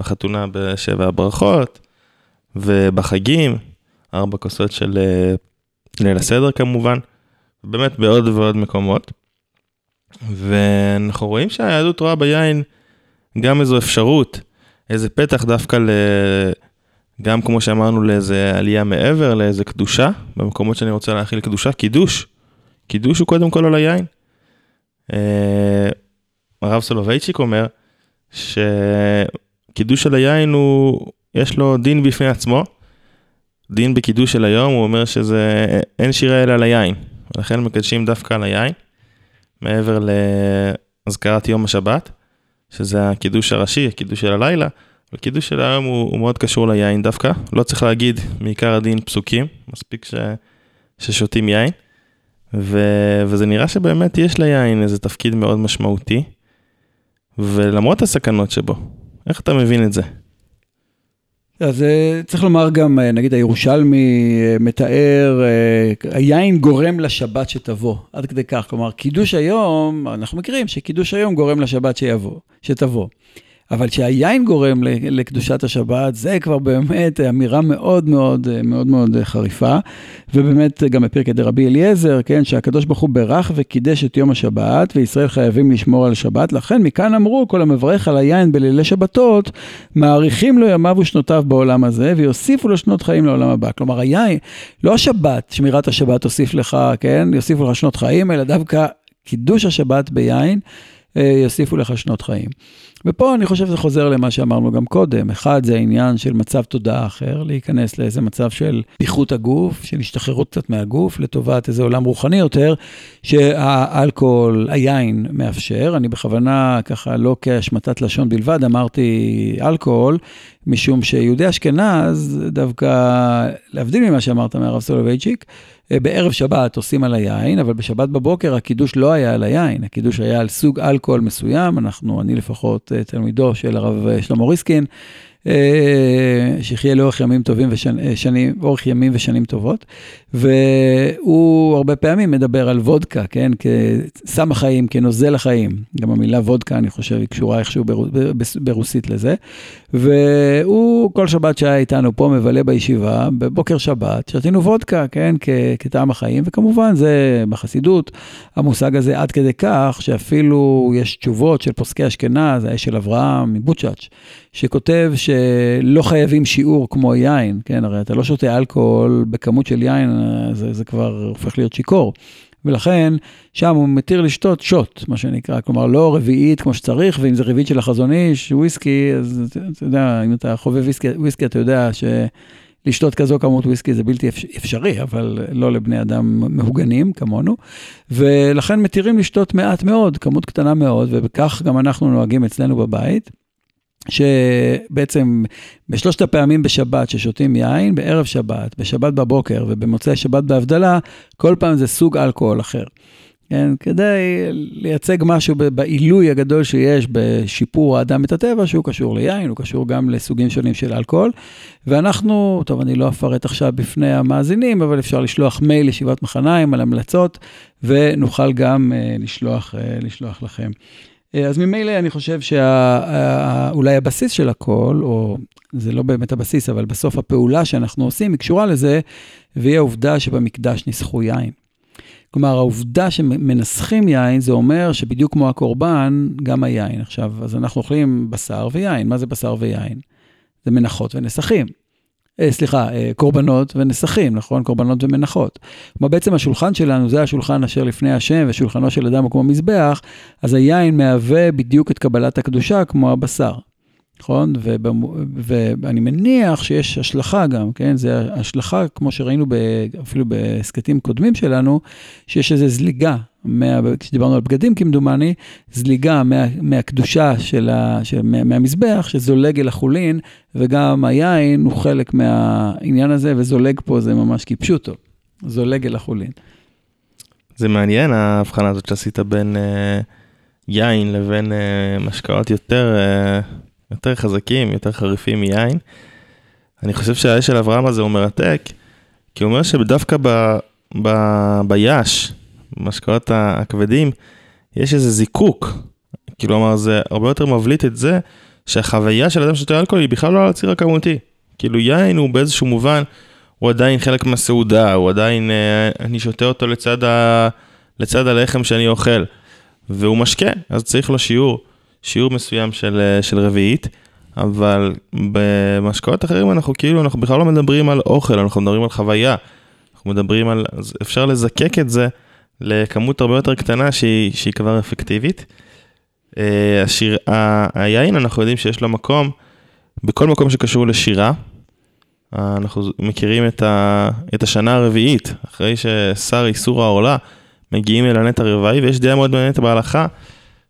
בחתונה בשבע הברכות, ובחגים, ארבע כוסות של אה, ליל הסדר כמובן, באמת בעוד ועוד מקומות. ואנחנו רואים שהיהדות רואה ביין גם איזו אפשרות, איזה פתח דווקא ל... גם כמו שאמרנו לאיזה עלייה מעבר, לאיזה קדושה, במקומות שאני רוצה להכיל קדושה, קידוש. קידוש הוא קודם כל על היין. אה, הרב סולובייצ'יק אומר שקידוש על היין הוא, יש לו דין בפני עצמו. דין בקידוש של היום, הוא אומר שזה, אין שירה אלא על היין. ולכן מקדשים דווקא על היין, מעבר להזכרת יום השבת, שזה הקידוש הראשי, הקידוש של הלילה. וקידוש של היום הוא, הוא מאוד קשור ליין דווקא, לא צריך להגיד מעיקר הדין פסוקים, מספיק ש, ששותים יין. ו, וזה נראה שבאמת יש ליין איזה תפקיד מאוד משמעותי, ולמרות הסכנות שבו, איך אתה מבין את זה? אז אה, צריך לומר גם, אה, נגיד הירושלמי אה, מתאר, היין גורם לשבת שתבוא, עד כדי כך, כלומר, קידוש היום, אנחנו מכירים שקידוש היום גורם לשבת שיבוא, שתבוא. אבל שהיין גורם לקדושת השבת, זה כבר באמת אמירה מאוד מאוד מאוד מאוד חריפה. ובאמת גם בפרקי דרבי אליעזר, כן, שהקדוש ברוך הוא ברך וקידש את יום השבת, וישראל חייבים לשמור על שבת. לכן מכאן אמרו, כל המברך על היין בלילי שבתות, מאריכים לו ימיו ושנותיו בעולם הזה, ויוסיפו לו שנות חיים לעולם הבא. כלומר, היין, לא השבת, שמירת השבת תוסיף לך, כן, יוסיפו לך שנות חיים, אלא דווקא קידוש השבת ביין, אה, יוסיפו לך שנות חיים. ופה אני חושב שזה חוזר למה שאמרנו גם קודם. אחד, זה העניין של מצב תודעה אחר, להיכנס לאיזה מצב של פיחות הגוף, של השתחררות קצת מהגוף, לטובת איזה עולם רוחני יותר, שהאלכוהול, היין מאפשר. אני בכוונה, ככה, לא כהשמטת לשון בלבד, אמרתי אלכוהול, משום שיהודי אשכנז, דווקא, להבדיל ממה שאמרת מהרב סולובייצ'יק, בערב שבת עושים על היין, אבל בשבת בבוקר הקידוש לא היה על היין, הקידוש היה על סוג אלכוהול מסוים, אנחנו, אני לפחות תלמידו של הרב אה, שלמה ריסקין, שיחיה לאורך ימים טובים ושנים, אורך ימים ושנים טובות. והוא הרבה פעמים מדבר על וודקה, כן, כסם החיים, כנוזל החיים. גם המילה וודקה, אני חושב, היא קשורה איכשהו ברוסית לזה. והוא כל שבת שהיה איתנו פה מבלה בישיבה, בבוקר שבת, שתינו וודקה, כן, כטעם החיים, וכמובן זה בחסידות, המושג הזה עד כדי כך שאפילו יש תשובות של פוסקי אשכנז, האש של אברהם מבוצ'אץ', שכותב שלא חייבים שיעור כמו יין, כן, הרי אתה לא שותה אלכוהול בכמות של יין, זה, זה כבר הופך להיות שיכור. ולכן שם הוא מתיר לשתות שוט, מה שנקרא, כלומר לא רביעית כמו שצריך, ואם זה רביעית של החזון איש, וויסקי, אז אתה יודע, אם אתה חובב וויסקי, וויסקי אתה יודע שלשתות כזו כמות וויסקי זה בלתי אפשרי, אבל לא לבני אדם מהוגנים כמונו, ולכן מתירים לשתות מעט מאוד, כמות קטנה מאוד, וכך גם אנחנו נוהגים אצלנו בבית. שבעצם בשלושת הפעמים בשבת ששותים יין, בערב שבת, בשבת בבוקר ובמוצאי שבת בהבדלה, כל פעם זה סוג אלכוהול אחר. כן, כדי לייצג משהו בעילוי הגדול שיש בשיפור האדם את הטבע, שהוא קשור ליין, הוא קשור גם לסוגים שונים של אלכוהול. ואנחנו, טוב, אני לא אפרט עכשיו בפני המאזינים, אבל אפשר לשלוח מייל לישיבת מחניים על המלצות, ונוכל גם uh, לשלוח, uh, לשלוח לכם. אה, אז ממילא אני חושב שאולי הבסיס של הכל, או זה לא באמת הבסיס, אבל בסוף הפעולה שאנחנו עושים היא קשורה לזה, והיא העובדה שבמקדש ניסחו יין. כלומר, העובדה שמנסחים יין, זה אומר שבדיוק כמו הקורבן, גם היין. עכשיו, אז אנחנו אוכלים בשר ויין. מה זה בשר ויין? זה מנחות ונסחים. אה, סליחה, אה, קורבנות ונסכים, נכון? קורבנות ומנחות. כלומר, בעצם השולחן שלנו זה השולחן אשר לפני השם, ושולחנו של אדם הוא כמו מזבח, אז היין מהווה בדיוק את קבלת הקדושה כמו הבשר. נכון? ואני מניח שיש השלכה גם, כן? זה השלכה, כמו שראינו ב, אפילו בהסכתים קודמים שלנו, שיש איזו זליגה מה, כשדיברנו על בגדים כמדומני, זליגה מה, מהקדושה של ה, של, מה, מהמזבח שזולג אל החולין, וגם היין הוא חלק מהעניין הזה, וזולג פה זה ממש כפשוטו, זולג אל החולין. זה מעניין ההבחנה הזאת שעשית בין אה, יין לבין אה, משקאות יותר, אה, יותר חזקים, יותר חריפים מיין. אני חושב שהאש של אברהם הזה הוא מרתק, כי הוא אומר שדווקא ב, ב, ביש, במשקאות הכבדים, יש איזה זיקוק. כלומר, זה הרבה יותר מבליט את זה שהחוויה של אדם שותה אלכוהול היא בכלל לא על הציר הכמותי. כאילו יין הוא באיזשהו מובן, הוא עדיין חלק מהסעודה, הוא עדיין, אה, אני שותה אותו לצד, ה, לצד הלחם שאני אוכל. והוא משקה, אז צריך לו שיעור, שיעור מסוים של, אה, של רביעית. אבל במשקאות אחרים אנחנו כאילו, אנחנו בכלל לא מדברים על אוכל, אנחנו מדברים על חוויה. אנחנו מדברים על, אפשר לזקק את זה לכמות הרבה יותר קטנה שהיא, שהיא כבר אפקטיבית. אה, השיר, ה, היין, אנחנו יודעים שיש לו מקום בכל מקום שקשור לשירה. אה, אנחנו מכירים את, ה, את השנה הרביעית, אחרי ששר איסור העורלה, מגיעים אל הנטע הרבעי, ויש דעה מאוד מעניינת בהלכה.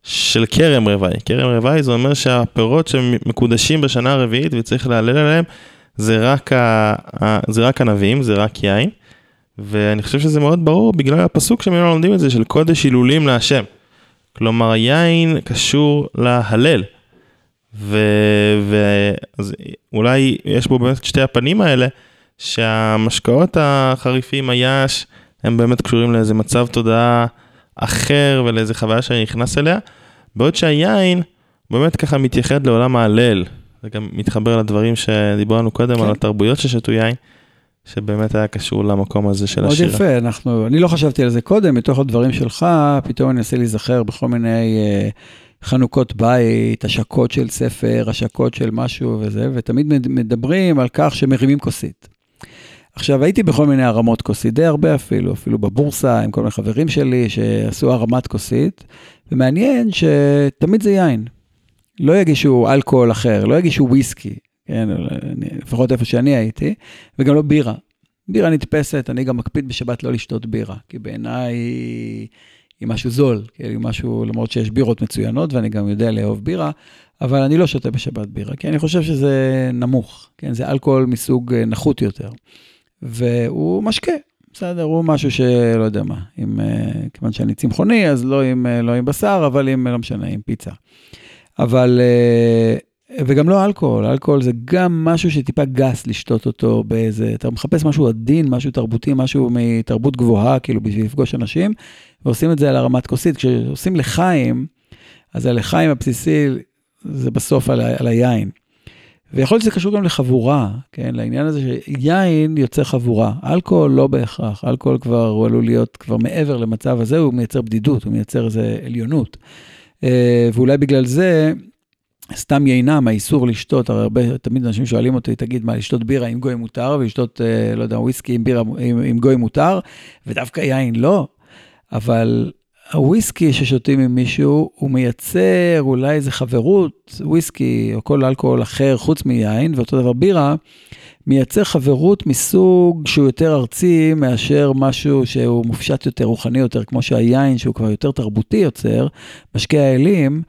של כרם רבעי. כרם רבעי זה אומר שהפירות שמקודשים בשנה הרביעית וצריך להלל עליהם, זה רק, ה, זה רק ענבים, זה רק יין. ואני חושב שזה מאוד ברור בגלל הפסוק שממנו לומדים את זה, של קודש הילולים להשם. כלומר, היין קשור להלל. ואולי יש בו באמת שתי הפנים האלה, שהמשקאות החריפים, היש, הם באמת קשורים לאיזה מצב תודעה אחר ולאיזה חוויה שאני נכנס אליה, בעוד שהיין באמת ככה מתייחד לעולם ההלל. זה גם מתחבר לדברים שדיברנו קודם כן. על התרבויות ששתו יין, שבאמת היה קשור למקום הזה של השירה. מאוד יפה, אנחנו, אני לא חשבתי על זה קודם, מתוך הדברים שלך, פתאום אני אנסה להיזכר בכל מיני uh, חנוכות בית, השקות של ספר, השקות של משהו וזה, ותמיד מדברים על כך שמרימים כוסית. עכשיו, הייתי בכל מיני הרמות כוסית, די הרבה אפילו, אפילו בבורסה, עם כל מיני חברים שלי שעשו הרמת כוסית, ומעניין שתמיד זה יין. לא יגישו אלכוהול אחר, לא יגישו וויסקי, כן, לפחות איפה שאני הייתי, וגם לא בירה. בירה נתפסת, אני גם מקפיד בשבת לא לשתות בירה, כי בעיניי היא, משהו זול, היא משהו, למרות שיש בירות מצוינות, ואני גם יודע לאהוב בירה, אבל אני לא שותה בשבת בירה, כי אני חושב שזה נמוך, כן, זה אלכוהול מסוג נחות יותר. והוא משקה, בסדר, הוא משהו שלא יודע מה, עם, אה, כיוון שאני צמחוני, אז לא עם, אה, לא עם בשר, אבל עם, לא משנה, עם פיצה. אבל, אה, וגם לא אלכוהול, אלכוהול זה גם משהו שטיפה גס לשתות אותו באיזה, אתה מחפש משהו עדין, משהו תרבותי, משהו מתרבות גבוהה, כאילו בשביל לפגוש אנשים, ועושים את זה על הרמת כוסית. כשעושים לחיים, אז הלחיים הבסיסי זה בסוף על, על היין. ויכול להיות שזה קשור גם לחבורה, כן? לעניין הזה שיין יוצר חבורה. אלכוהול לא בהכרח, אלכוהול כבר, הוא עלול להיות כבר מעבר למצב הזה, הוא מייצר בדידות, הוא מייצר איזה עליונות. אה, ואולי בגלל זה, סתם יינם, האיסור לשתות, הרי הרבה, תמיד אנשים שואלים אותי, תגיד, מה, לשתות בירה עם גוי מותר, ולשתות, אה, לא יודע, וויסקי עם בירה עם, עם גוי מותר, ודווקא יין לא. אבל הוויסקי ששותים עם מישהו, הוא מייצר אולי איזה חברות, וויסקי או כל אלכוהול אחר חוץ מיין, ואותו דבר בירה, מייצר חברות מסוג שהוא יותר ארצי מאשר משהו שהוא מופשט יותר, רוחני יותר, כמו שהיין שהוא כבר יותר תרבותי יוצר, משקה האלים.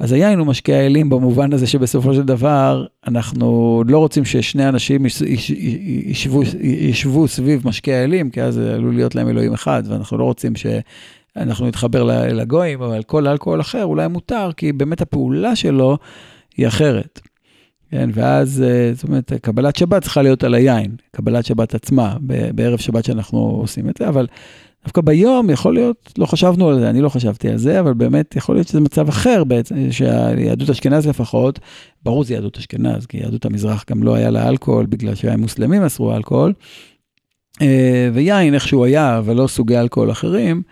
אז היין הוא משקה האלים במובן הזה שבסופו של דבר אנחנו לא רוצים ששני אנשים ישבו, ישבו סביב משקה האלים, כי אז עלול להיות להם אלוהים אחד, ואנחנו לא רוצים ש... אנחנו נתחבר לגויים, אבל כל אלכוהול אחר אולי מותר, כי באמת הפעולה שלו היא אחרת. כן, ואז, אה, זאת אומרת, קבלת שבת צריכה להיות על היין, קבלת שבת עצמה, בערב שבת שאנחנו עושים את זה, אבל דווקא ביום יכול להיות, לא חשבנו על זה, אני לא חשבתי על זה, אבל באמת יכול להיות שזה מצב אחר בעצם, שהיהדות אשכנז לפחות, ברור זה יהדות אשכנז, כי יהדות המזרח גם לא היה לה אלכוהול, בגלל שהם מוסלמים אסרו אלכוהול, אה, ויין איכשהו היה, אבל לא סוגי אלכוהול אחרים,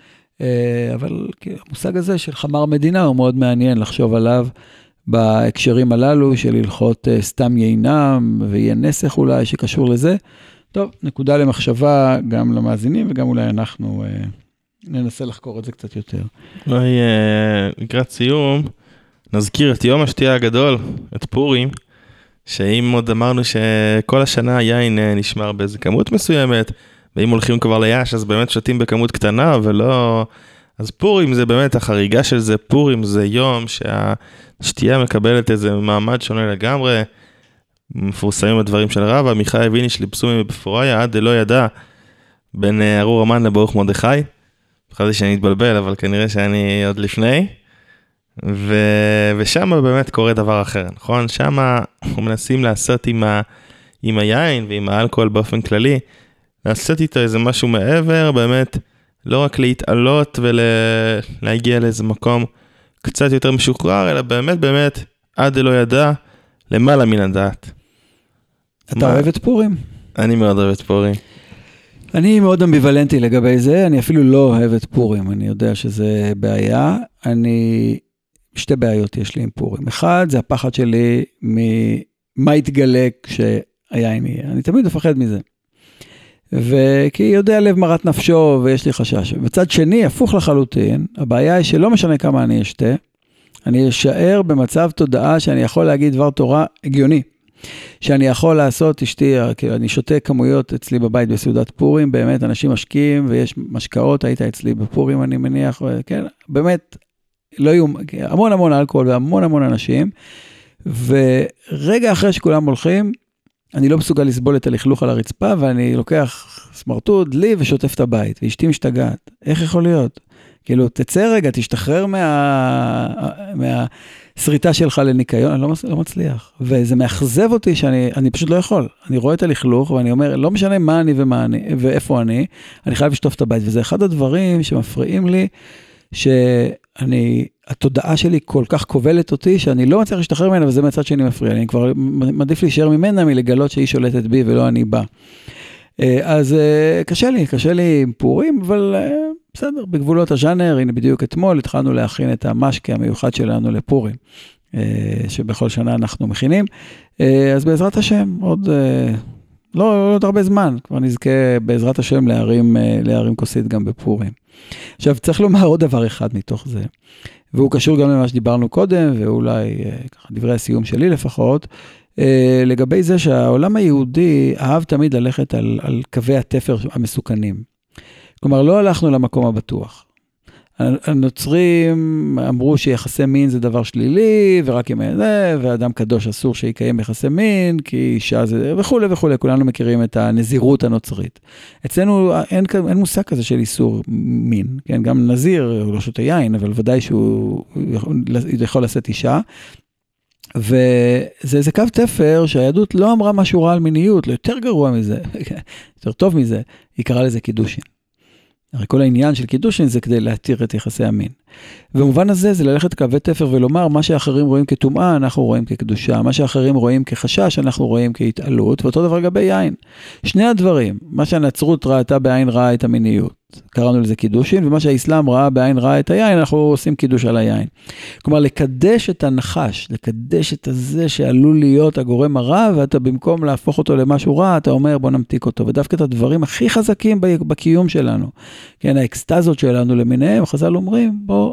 אה, אבל המושג הזה של חמר מדינה הוא מאוד מעניין לחשוב עליו בהקשרים הללו של הלכות אה, סתם יינם ויהיה נסך אולי שקשור לזה. טוב, נקודה למחשבה גם למאזינים וגם אולי אנחנו אה, ננסה לחקור את זה קצת יותר. אולי לקראת סיום, נזכיר את יום השתייה הגדול, את פורים, שאם עוד אמרנו שכל השנה היין נשמר באיזה כמות מסוימת, ואם הולכים כבר ליש, אז באמת שותים בכמות קטנה, ולא אז פורים זה באמת, החריגה של זה, פורים זה יום שהשתייה מקבלת איזה מעמד שונה לגמרי. מפורסמים הדברים של רבא, מיכאי ויניש ליפסומי בפוריה, עד דלא ידע בין אה, ארור המן לברוך מרדכי. חשבתי שאני אתבלבל, אבל כנראה שאני עוד לפני. ו... ושם באמת קורה דבר אחר, נכון? שם מנסים לעשות עם, ה... עם היין ועם האלכוהול באופן כללי, לעשות איתו איזה משהו מעבר, באמת, לא רק להתעלות ולהגיע לאיזה מקום קצת יותר משוחרר, אלא באמת באמת, עד דלא ידע, למעלה מן הדעת. אתה מה? אוהב את פורים? אני מאוד אוהב את פורים. אני מאוד אמביוולנטי לגבי זה, אני אפילו לא אוהב את פורים, אני יודע שזה בעיה. אני, שתי בעיות יש לי עם פורים. אחד, זה הפחד שלי ממה יתגלה כשהיין יהיה. אני תמיד מפחד מזה. וכי יודע לב מרת נפשו ויש לי חשש. מצד שני, הפוך לחלוטין, הבעיה היא שלא משנה כמה אני אשתה, אני אשאר במצב תודעה שאני יכול להגיד דבר תורה הגיוני. שאני יכול לעשות, אשתי, כאילו, אני שותה כמויות אצלי בבית בסעודת פורים, באמת, אנשים משקיעים ויש משקאות, היית אצלי בפורים, אני מניח, כן, באמת, לא יהיו, המון המון אלכוהול והמון המון אנשים, ורגע אחרי שכולם הולכים, אני לא מסוגל לסבול את הלכלוך על הרצפה, ואני לוקח סמרטוט, לי, ושוטף את הבית, ואשתי משתגעת. איך יכול להיות? כאילו, תצא רגע, תשתחרר מה... מהשריטה שלך לניקיון, אני לא, מצ... לא מצליח. וזה מאכזב אותי שאני אני פשוט לא יכול. אני רואה את הלכלוך ואני אומר, לא משנה מה אני ומה אני ואיפה אני, אני חייב לשטוף את הבית. וזה אחד הדברים שמפריעים לי, שאני, התודעה שלי כל כך כובלת אותי, שאני לא מצליח להשתחרר ממנה, וזה מצד שני מפריע לי. אני כבר מעדיף להישאר ממנה מלגלות שהיא שולטת בי ולא אני בה. אז קשה לי, קשה לי עם פורים, אבל בסדר, בגבולות הז'אנר, הנה בדיוק אתמול התחלנו להכין את המשקה המיוחד שלנו לפורים, שבכל שנה אנחנו מכינים. אז בעזרת השם, עוד לא, לא עוד הרבה זמן, כבר נזכה בעזרת השם להרים, להרים כוסית גם בפורים. עכשיו, צריך לומר עוד דבר אחד מתוך זה, והוא קשור גם למה שדיברנו קודם, ואולי ככה דברי הסיום שלי לפחות, לגבי זה שהעולם היהודי אהב תמיד ללכת על, על קווי התפר המסוכנים. כלומר, לא הלכנו למקום הבטוח. הנוצרים אמרו שיחסי מין זה דבר שלילי, ורק אם זה, ואדם קדוש אסור שיקיים יחסי מין, כי אישה זה, וכולי וכולי, כולנו מכירים את הנזירות הנוצרית. אצלנו אין, אין מושג כזה של איסור מין, כן, גם נזיר, הוא לא שותה יין, אבל ודאי שהוא יכול לשאת אישה. וזה איזה קו תפר שהיהדות לא אמרה משהו רע על מיניות, לא יותר גרוע מזה, יותר טוב מזה, היא קראה לזה קידושין. הרי כל העניין של קידושין זה כדי להתיר את יחסי המין. במובן הזה זה ללכת קווי תפר ולומר מה שאחרים רואים כטומאה אנחנו רואים כקדושה, מה שאחרים רואים כחשש אנחנו רואים כהתעלות, ואותו דבר לגבי יין. שני הדברים, מה שהנצרות ראתה בעין רעה את המיניות, קראנו לזה קידושין, ומה שהאסלאם ראה בעין רעה את היין, אנחנו עושים קידוש על היין. כלומר, לקדש את הנחש, לקדש את הזה שעלול להיות הגורם הרע, ואתה במקום להפוך אותו למשהו רע, אתה אומר בוא נמתיק אותו. ודווקא את הדברים הכי חזקים בקיום שלנו, כן, האקסטזות שלנו למיניהם, חז"ל אומרים, בוא,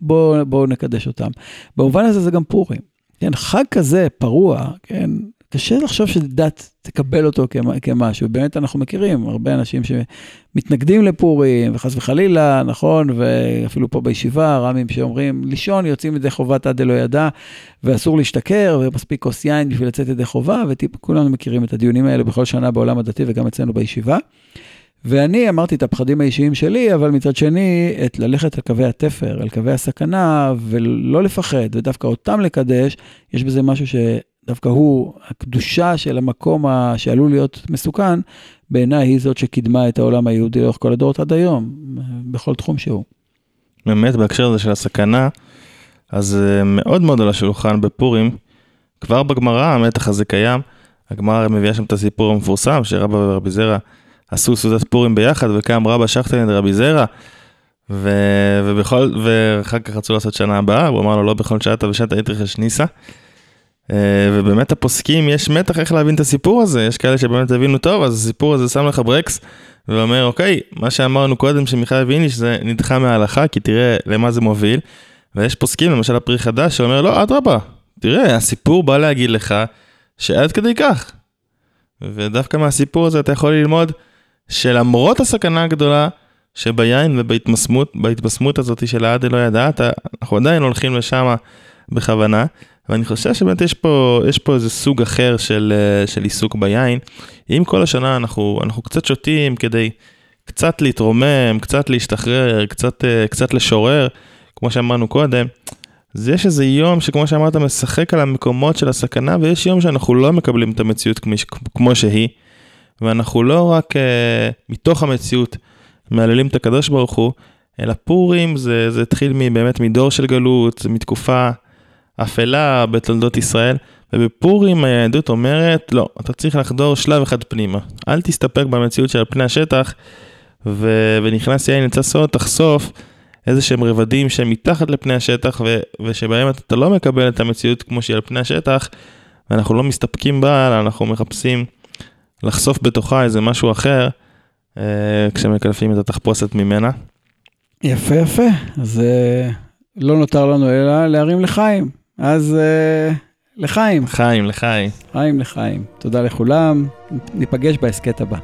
בוא, בוא נקדש אותם. במובן הזה זה גם פורים. כן, חג כזה פרוע, כן, קשה לחשוב שדת תקבל אותו כמשהו, באמת אנחנו מכירים הרבה אנשים שמתנגדים לפורים, וחס וחלילה, נכון, ואפילו פה בישיבה, רמים שאומרים, לישון יוצאים ידי חובת עד דלא ידע, ואסור להשתכר, ומספיק כוס יין בשביל לצאת ידי חובה, וכולנו מכירים את הדיונים האלה בכל שנה בעולם הדתי וגם אצלנו בישיבה. ואני אמרתי את הפחדים האישיים שלי, אבל מצד שני, את ללכת על קווי התפר, על קווי הסכנה, ולא לפחד, ודווקא אותם לקדש, יש בזה משהו שדווקא הוא, הקדושה של המקום שעלול להיות מסוכן, בעיניי היא זאת שקידמה את העולם היהודי לאורך כל הדורות עד היום, בכל תחום שהוא. באמת, בהקשר הזה של הסכנה, אז מאוד מאוד על השולחן בפורים, כבר בגמרא המתח הזה קיים, הגמרא מביאה שם את הסיפור המפורסם, שרבא ורבי זרע עשו סעודת פורים ביחד, וקם רבא שכטן רבי זרע, ו... ובכל, ואחר כך רצו לעשות שנה הבאה, הוא אמר לו לא בכל שעת ושעת היתרחש ניסה. ובאמת הפוסקים, יש מתח איך להבין את הסיפור הזה, יש כאלה שבאמת הבינו טוב, אז הסיפור הזה שם לך ברקס, ואומר, אוקיי, מה שאמרנו קודם שמיכאל ויניש זה נדחה מההלכה, כי תראה למה זה מוביל, ויש פוסקים, למשל הפרי חדש, שאומר, לא, אדרבה, תראה, הסיפור בא להגיד לך שעד כדי כך. ודווקא מהסיפור הזה אתה יכול ללמוד שלמרות הסכנה הגדולה, שביין ובהתבשמות בהתבשמות הזאת של העד לא ידעת, אנחנו עדיין הולכים לשם בכוונה, ואני חושב שבאמת יש פה, יש פה איזה סוג אחר של, אה, של עיסוק ביין. אם כל השנה אנחנו, אנחנו קצת שותים כדי קצת להתרומם, קצת להשתחרר, קצת, אה, קצת לשורר, כמו שאמרנו קודם, אז יש איזה יום שכמו שאמרת משחק על המקומות של הסכנה, ויש יום שאנחנו לא מקבלים את המציאות כמו שהיא, ואנחנו לא רק uh, מתוך המציאות מהללים את הקדוש ברוך הוא, אלא פורים זה, זה התחיל באמת מדור של גלות, זה מתקופה אפלה בתולדות ישראל, ובפורים היהדות אומרת, לא, אתה צריך לחדור שלב אחד פנימה. אל תסתפק במציאות של פני השטח, ו- ונכנס יין יצא סוד, תחשוף איזה שהם רבדים שהם מתחת לפני השטח, ו- ושבהם אתה לא מקבל את המציאות כמו שהיא על פני השטח, ואנחנו לא מסתפקים בה, אנחנו מחפשים לחשוף בתוכה איזה משהו אחר, אה, כשמקלפים את התחפושת ממנה. יפה יפה, אז אה, לא נותר לנו אלא להרים לחיים. אז אה, לחיים. לחיים, לחיים. חיים לחיים. תודה לכולם, ניפגש בהסכת הבא.